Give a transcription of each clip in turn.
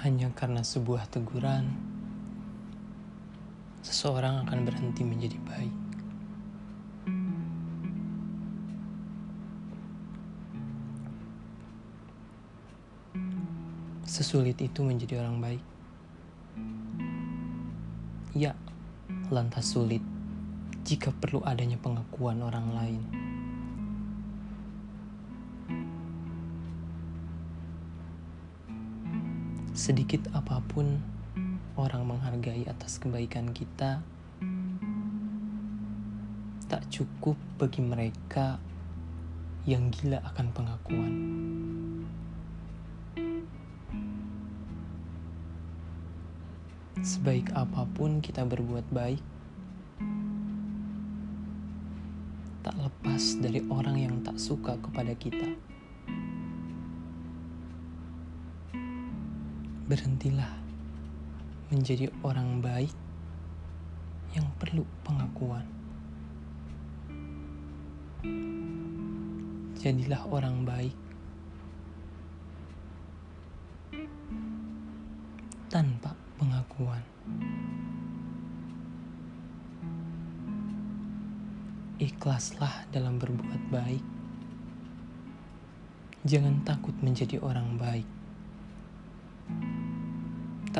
hanya karena sebuah teguran, seseorang akan berhenti menjadi baik. Sesulit itu menjadi orang baik. Ya, lantas sulit jika perlu adanya pengakuan orang lain. Sedikit apa pun orang menghargai atas kebaikan kita, tak cukup bagi mereka yang gila akan pengakuan. Sebaik apa pun kita berbuat baik, tak lepas dari orang yang tak suka kepada kita. Berhentilah menjadi orang baik yang perlu pengakuan. Jadilah orang baik tanpa pengakuan. Ikhlaslah dalam berbuat baik. Jangan takut menjadi orang baik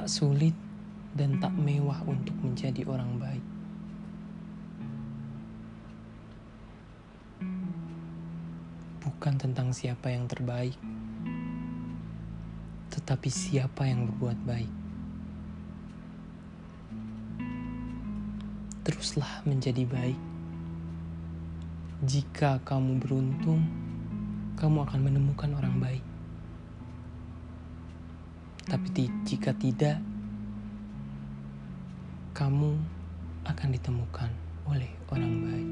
tak sulit dan tak mewah untuk menjadi orang baik. Bukan tentang siapa yang terbaik, tetapi siapa yang berbuat baik. Teruslah menjadi baik. Jika kamu beruntung, kamu akan menemukan orang baik. Tapi jika tidak, kamu akan ditemukan oleh orang baik.